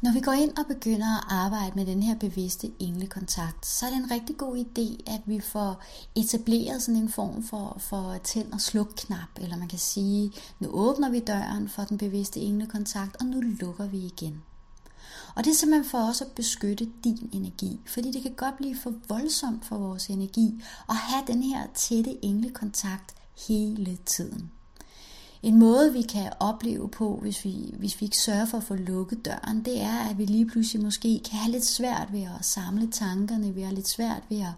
Når vi går ind og begynder at arbejde med den her bevidste englekontakt, så er det en rigtig god idé, at vi får etableret sådan en form for, for tænd- og sluk-knap, eller man kan sige, nu åbner vi døren for den bevidste englekontakt, og nu lukker vi igen. Og det er simpelthen for os at beskytte din energi, fordi det kan godt blive for voldsomt for vores energi at have den her tætte englekontakt hele tiden. En måde, vi kan opleve på, hvis vi, hvis vi ikke sørger for at få lukket døren, det er, at vi lige pludselig måske kan have lidt svært ved at samle tankerne, vi har lidt svært ved at,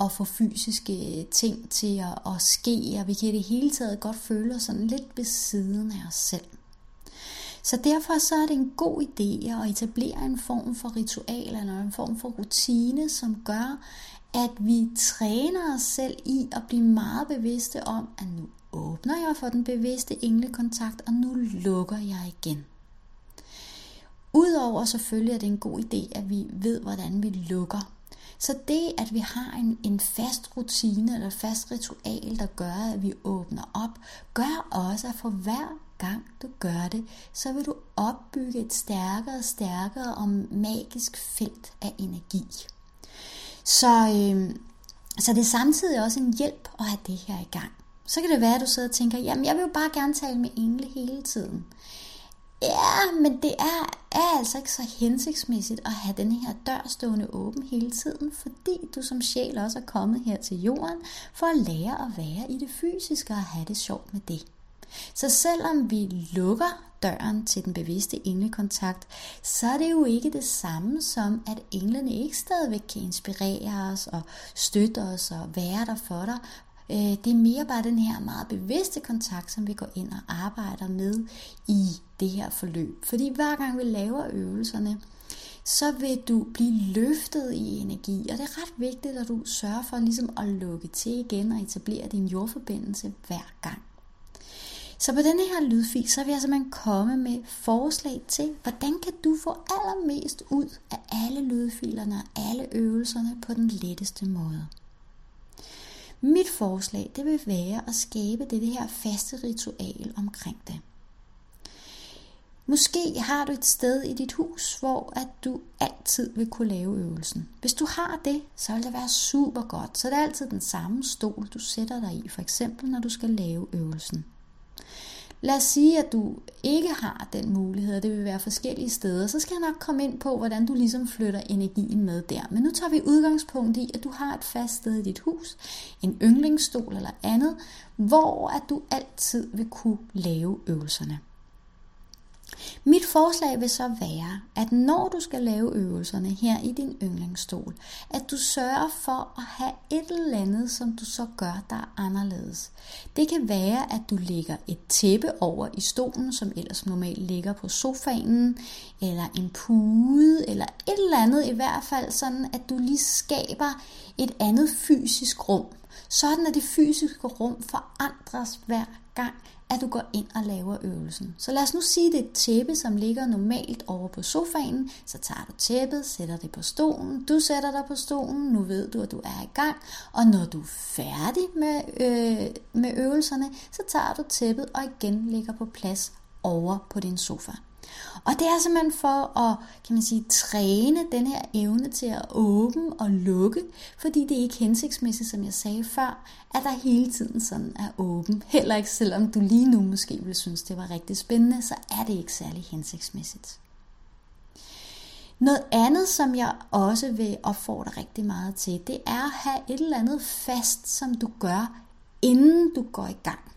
at få fysiske øh, ting til at, at ske, og vi kan i det hele taget godt føle os sådan lidt ved siden af os selv. Så derfor så er det en god idé at etablere en form for ritual eller en form for rutine, som gør, at vi træner os selv i at blive meget bevidste om, at nu åbner jeg for den bevidste englekontakt, og nu lukker jeg igen. Udover selvfølgelig, at det er en god idé, at vi ved, hvordan vi lukker. Så det, at vi har en, en fast rutine eller fast ritual, der gør, at vi åbner op, gør også, at for hver gang du gør det, så vil du opbygge et stærkere og stærkere og magisk felt af energi. Så, øh, så det er samtidig også en hjælp at have det her i gang. Så kan det være, at du sidder og tænker, jamen jeg vil jo bare gerne tale med engle hele tiden. Ja, men det er, er altså ikke så hensigtsmæssigt at have den her dør stående åben hele tiden, fordi du som sjæl også er kommet her til jorden for at lære at være i det fysiske og have det sjovt med det. Så selvom vi lukker døren til den bevidste englekontakt, så er det jo ikke det samme som, at englene ikke stadigvæk kan inspirere os og støtte os og være der for dig. Øh, det er mere bare den her meget bevidste kontakt, som vi går ind og arbejder med i det her forløb. Fordi hver gang vi laver øvelserne, så vil du blive løftet i energi. Og det er ret vigtigt, at du sørger for ligesom at lukke til igen og etablere din jordforbindelse hver gang. Så på denne her lydfil, så vil jeg simpelthen komme med forslag til, hvordan kan du få allermest ud af alle lydfilerne og alle øvelserne på den letteste måde. Mit forslag, det vil være at skabe det her faste ritual omkring det. Måske har du et sted i dit hus, hvor at du altid vil kunne lave øvelsen. Hvis du har det, så vil det være super godt. Så det er altid den samme stol, du sætter dig i, for eksempel når du skal lave øvelsen. Lad os sige, at du ikke har den mulighed, og det vil være forskellige steder, så skal jeg nok komme ind på, hvordan du ligesom flytter energien med der. Men nu tager vi udgangspunkt i, at du har et fast sted i dit hus, en yndlingsstol eller andet, hvor at du altid vil kunne lave øvelserne. Mit forslag vil så være, at når du skal lave øvelserne her i din yndlingsstol, at du sørger for at have et eller andet, som du så gør, der er anderledes. Det kan være, at du lægger et tæppe over i stolen, som ellers normalt ligger på sofaen, eller en pude, eller et eller andet i hvert fald, sådan at du lige skaber et andet fysisk rum. Sådan at det fysiske rum forandres hver gang, at du går ind og laver øvelsen. Så lad os nu sige, det er et tæppe, som ligger normalt over på sofaen. Så tager du tæppet, sætter det på stolen. Du sætter dig på stolen. Nu ved du, at du er i gang. Og når du er færdig med, øh, med øvelserne, så tager du tæppet og igen ligger på plads over på din sofa. Og det er simpelthen for at kan man sige, træne den her evne til at åbne og lukke, fordi det er ikke hensigtsmæssigt, som jeg sagde før, at der hele tiden sådan er åben. Heller ikke selvom du lige nu måske vil synes, det var rigtig spændende, så er det ikke særlig hensigtsmæssigt. Noget andet, som jeg også vil opfordre rigtig meget til, det er at have et eller andet fast, som du gør, inden du går i gang.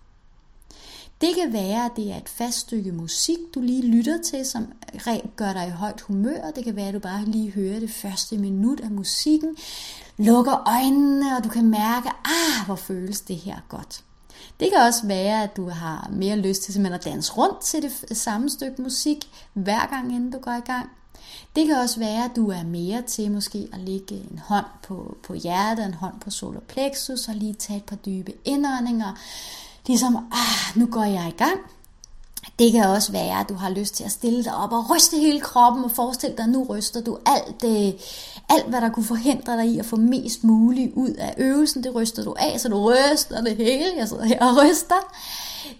Det kan være, at det er et fast stykke musik, du lige lytter til, som gør dig i højt humør. Det kan være, at du bare lige hører det første minut af musikken, lukker øjnene, og du kan mærke, ah, hvor føles det her godt. Det kan også være, at du har mere lyst til simpelthen at danse rundt til det samme stykke musik, hver gang inden du går i gang. Det kan også være, at du er mere til måske at lægge en hånd på, på hjertet, en hånd på solar plexus, og lige tage et par dybe indåndinger ligesom, ah, nu går jeg i gang. Det kan også være, at du har lyst til at stille dig op og ryste hele kroppen og forestille dig, at nu ryster du alt, det, alt, hvad der kunne forhindre dig i at få mest muligt ud af øvelsen. Det ryster du af, så du ryster det hele. Jeg sidder her og ryster.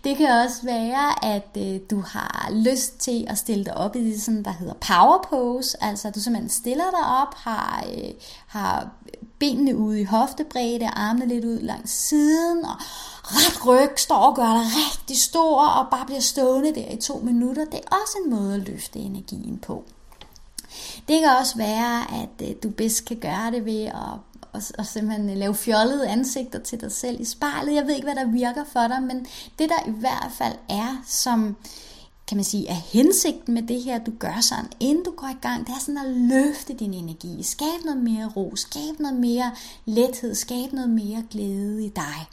Det kan også være, at øh, du har lyst til at stille dig op i det, sådan, der hedder power pose. Altså, du simpelthen stiller dig op, har, øh, har øh, benene ude i hoftebredde, armene lidt ud langs siden, og ret ryg, står og gør dig rigtig stor, og bare bliver stående der i to minutter. Det er også en måde at løfte energien på. Det kan også være, at øh, du bedst kan gøre det ved at og, og simpelthen øh, lave fjollede ansigter til dig selv i spejlet. Jeg ved ikke, hvad der virker for dig, men det der i hvert fald er, som kan man sige, er hensigten med det her, du gør sådan, inden du går i gang, det er sådan at løfte din energi, skabe noget mere ro, skabe noget mere lethed, skabe noget mere glæde i dig.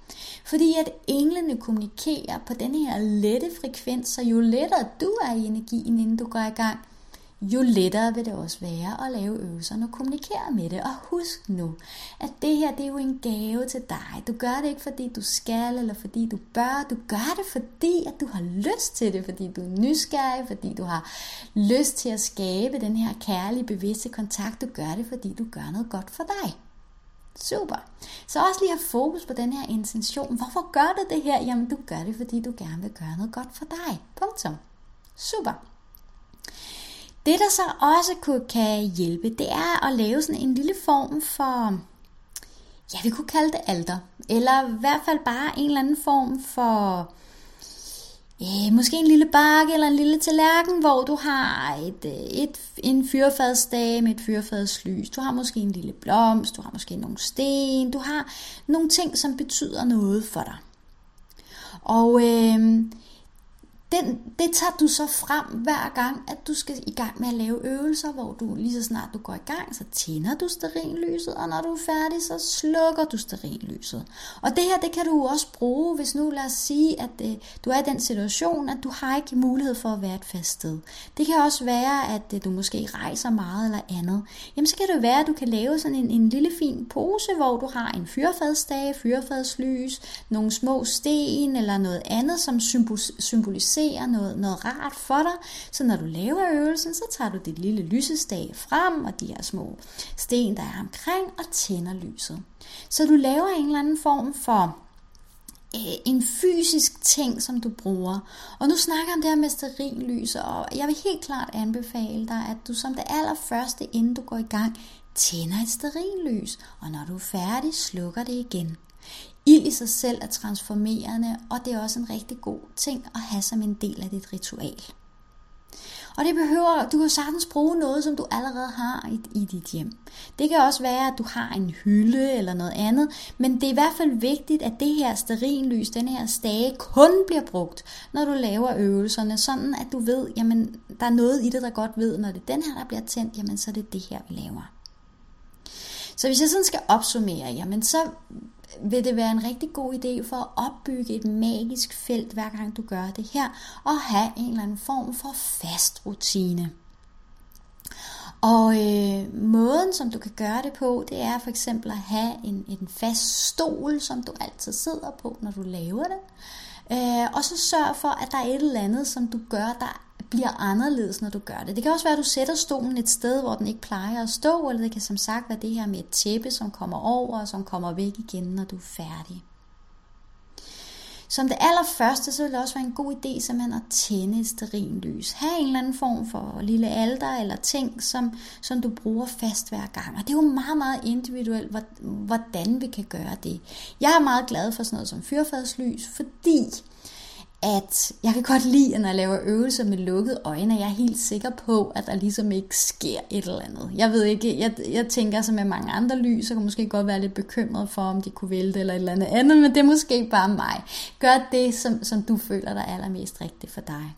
Fordi at englene kommunikerer på den her lette frekvens, så jo lettere du er i energien, inden du går i gang, jo lettere vil det også være at lave øvelser og kommunikere med det. Og husk nu, at det her det er jo en gave til dig. Du gør det ikke fordi du skal, eller fordi du bør. Du gør det fordi, at du har lyst til det, fordi du er nysgerrig, fordi du har lyst til at skabe den her kærlige, bevidste kontakt. Du gør det, fordi du gør noget godt for dig. Super. Så også lige have fokus på den her intention. Hvorfor gør du det her? Jamen, du gør det, fordi du gerne vil gøre noget godt for dig. Punktum. Super. Det, der så også kunne, kan hjælpe, det er at lave sådan en lille form for, ja, vi kunne kalde det alter, eller i hvert fald bare en eller anden form for, øh, måske en lille bakke eller en lille tallerken, hvor du har et, et, en fyrfadsdag med et fyrfadslys. Du har måske en lille blomst, du har måske nogle sten, du har nogle ting, som betyder noget for dig. Og øh, den, det tager du så frem hver gang, at du skal i gang med at lave øvelser, hvor du lige så snart du går i gang, så tænder du sterinlyset, og når du er færdig, så slukker du sterinlyset. Og det her, det kan du også bruge, hvis nu lad os sige, at øh, du er i den situation, at du har ikke mulighed for at være et fast sted. Det kan også være, at øh, du måske rejser meget eller andet. Jamen så kan det være, at du kan lave sådan en, en lille fin pose, hvor du har en fyrfadsstage, fyrfadslys, nogle små sten eller noget andet, som symboliserer symboliserer noget, noget rart for dig. Så når du laver øvelsen, så tager du dit lille lysestage frem, og de her små sten, der er omkring, og tænder lyset. Så du laver en eller anden form for øh, en fysisk ting, som du bruger. Og nu snakker jeg om det her med sterinlys, og jeg vil helt klart anbefale dig, at du som det allerførste, inden du går i gang, tænder et sterinlys, og når du er færdig, slukker det igen. Ild i sig selv er transformerende, og det er også en rigtig god ting at have som en del af dit ritual. Og det behøver, du kan sagtens bruge noget, som du allerede har i, i dit hjem. Det kan også være, at du har en hylde eller noget andet, men det er i hvert fald vigtigt, at det her sterinlys, den her stage, kun bliver brugt, når du laver øvelserne, sådan at du ved, jamen, der er noget i det, der godt ved, når det er den her, der bliver tændt, jamen, så er det det her, vi laver. Så hvis jeg sådan skal opsummere, jamen så vil det være en rigtig god idé for at opbygge et magisk felt, hver gang du gør det her, og have en eller anden form for fast rutine. Og øh, måden, som du kan gøre det på, det er for eksempel at have en, en fast stol, som du altid sidder på, når du laver det. Øh, og så sørg for, at der er et eller andet, som du gør, der bliver anderledes, når du gør det. Det kan også være, at du sætter stolen et sted, hvor den ikke plejer at stå, eller det kan som sagt være det her med et tæppe, som kommer over, og som kommer væk igen, når du er færdig. Som det allerførste, så vil det også være en god idé simpelthen at tænde et sterinlys. Ha' en eller anden form for lille alter eller ting, som, som du bruger fast hver gang. Og det er jo meget, meget individuelt, hvordan vi kan gøre det. Jeg er meget glad for sådan noget som fyrfadslys, fordi at jeg kan godt lide, når jeg laver øvelser med lukkede øjne, jeg er helt sikker på, at der ligesom ikke sker et eller andet. Jeg ved ikke, jeg, jeg tænker som med mange andre lys, så kan måske godt være lidt bekymret for, om de kunne vælte eller et eller andet andet, men det er måske bare mig. Gør det, som, som du føler, der er allermest rigtigt for dig.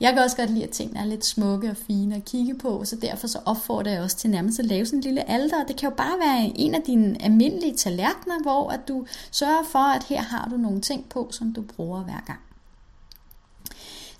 Jeg kan også godt lide, at tingene er lidt smukke og fine at kigge på, så derfor så opfordrer jeg også til nærmest at lave sådan en lille alter. Det kan jo bare være en af dine almindelige tallerkener, hvor at du sørger for, at her har du nogle ting på, som du bruger hver gang.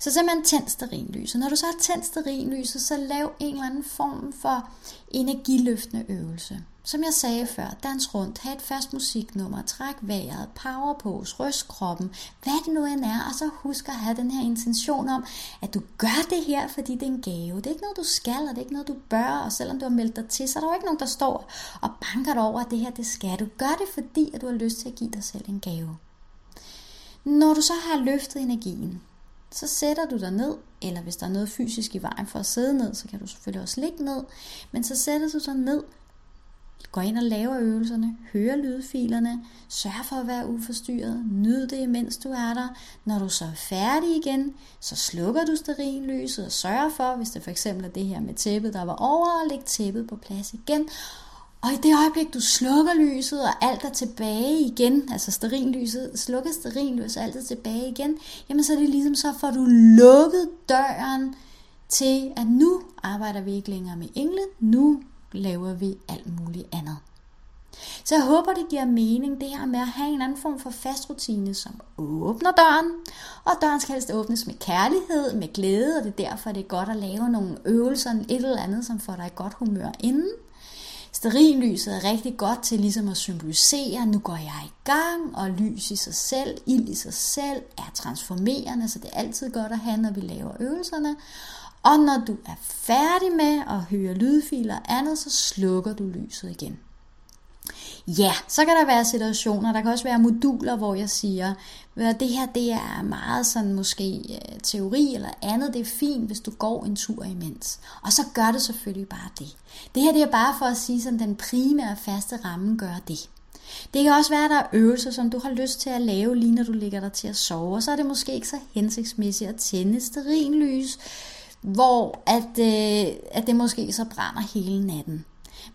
Så simpelthen tænd sterinlyset. Når du så har tændt sterinlyset, så lav en eller anden form for energiløftende øvelse. Som jeg sagde før, dans rundt, have et fast musiknummer, træk vejret, power pose, ryst kroppen, hvad det nu end er, og så husk at have den her intention om, at du gør det her, fordi det er en gave. Det er ikke noget, du skal, og det er ikke noget, du bør, og selvom du har meldt dig til, så er der jo ikke nogen, der står og banker dig over, at det her, det skal. Du gør det, fordi at du har lyst til at give dig selv en gave. Når du så har løftet energien, så sætter du dig ned, eller hvis der er noget fysisk i vejen for at sidde ned, så kan du selvfølgelig også ligge ned, men så sætter du dig ned, går ind og laver øvelserne, hører lydfilerne, sørg for at være uforstyrret, nyd det, mens du er der. Når du så er færdig igen, så slukker du sterinlyset og sørger for, hvis det for eksempel er det her med tæppet, der var over, at lægge tæppet på plads igen. Og i det øjeblik, du slukker lyset, og alt er tilbage igen, altså sterinlyset, slukker sterinlyset, og alt er tilbage igen, jamen så er det ligesom så, får du lukket døren til, at nu arbejder vi ikke længere med engle, nu laver vi alt muligt andet. Så jeg håber, det giver mening, det her med at have en anden form for fast rutine, som åbner døren. Og døren skal helst åbnes med kærlighed, med glæde, og det er derfor, det er godt at lave nogle øvelser, et eller andet, som får dig i godt humør inden. Sterinlyset er rigtig godt til ligesom at symbolisere, at nu går jeg i gang, og lys i sig selv, ild i sig selv, er transformerende, så det er altid godt at have, når vi laver øvelserne. Og når du er færdig med at høre lydfiler og andet, så slukker du lyset igen. Ja, så kan der være situationer, der kan også være moduler, hvor jeg siger, men det her det er meget sådan måske øh, teori eller andet, det er fint, hvis du går en tur imens. Og så gør det selvfølgelig bare det. Det her det er bare for at sige, sådan den primære faste ramme gør det. Det kan også være, at der er øvelser, som du har lyst til at lave, lige når du ligger der til at sove, og så er det måske ikke så hensigtsmæssigt at tænde sterinlys, hvor at, øh, at det måske så brænder hele natten.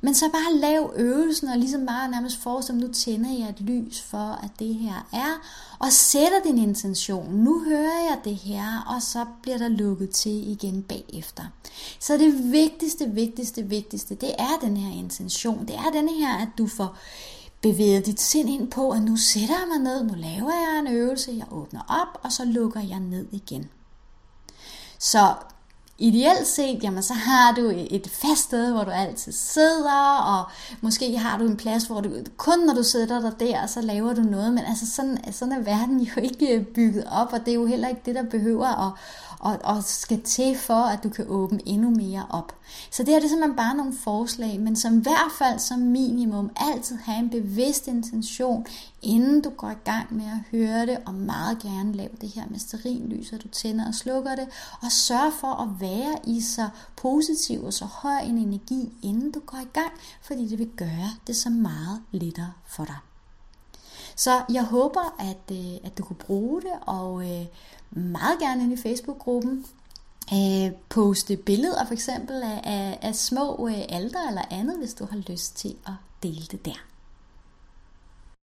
Men så bare lav øvelsen, og ligesom bare nærmest forestil, nu tænder jeg et lys for, at det her er, og sætter din intention. Nu hører jeg det her, og så bliver der lukket til igen bagefter. Så det vigtigste, vigtigste, vigtigste, det er den her intention. Det er den her, at du får bevæget dit sind ind på, at nu sætter jeg mig ned, nu laver jeg en øvelse, jeg åbner op, og så lukker jeg ned igen. Så ideelt set, jamen så har du et fast sted, hvor du altid sidder, og måske har du en plads, hvor du kun når du sidder der der, så laver du noget, men altså sådan, sådan er verden jo ikke øh, bygget op, og det er jo heller ikke det, der behøver at, og, og skal til for, at du kan åbne endnu mere op. Så det her det er simpelthen bare nogle forslag, men som i hvert fald som minimum altid have en bevidst intention, inden du går i gang med at høre det, og meget gerne lave det her med sterinlys, at du tænder og slukker det, og sørg for at være i så positiv og så høj en energi, inden du går i gang, fordi det vil gøre det så meget lettere for dig. Så jeg håber, at, øh, at du kunne bruge det, og øh, meget gerne ind i Facebook-gruppen. Øh, poste billeder for eksempel af, af, af små øh, alder eller andet, hvis du har lyst til at dele det der.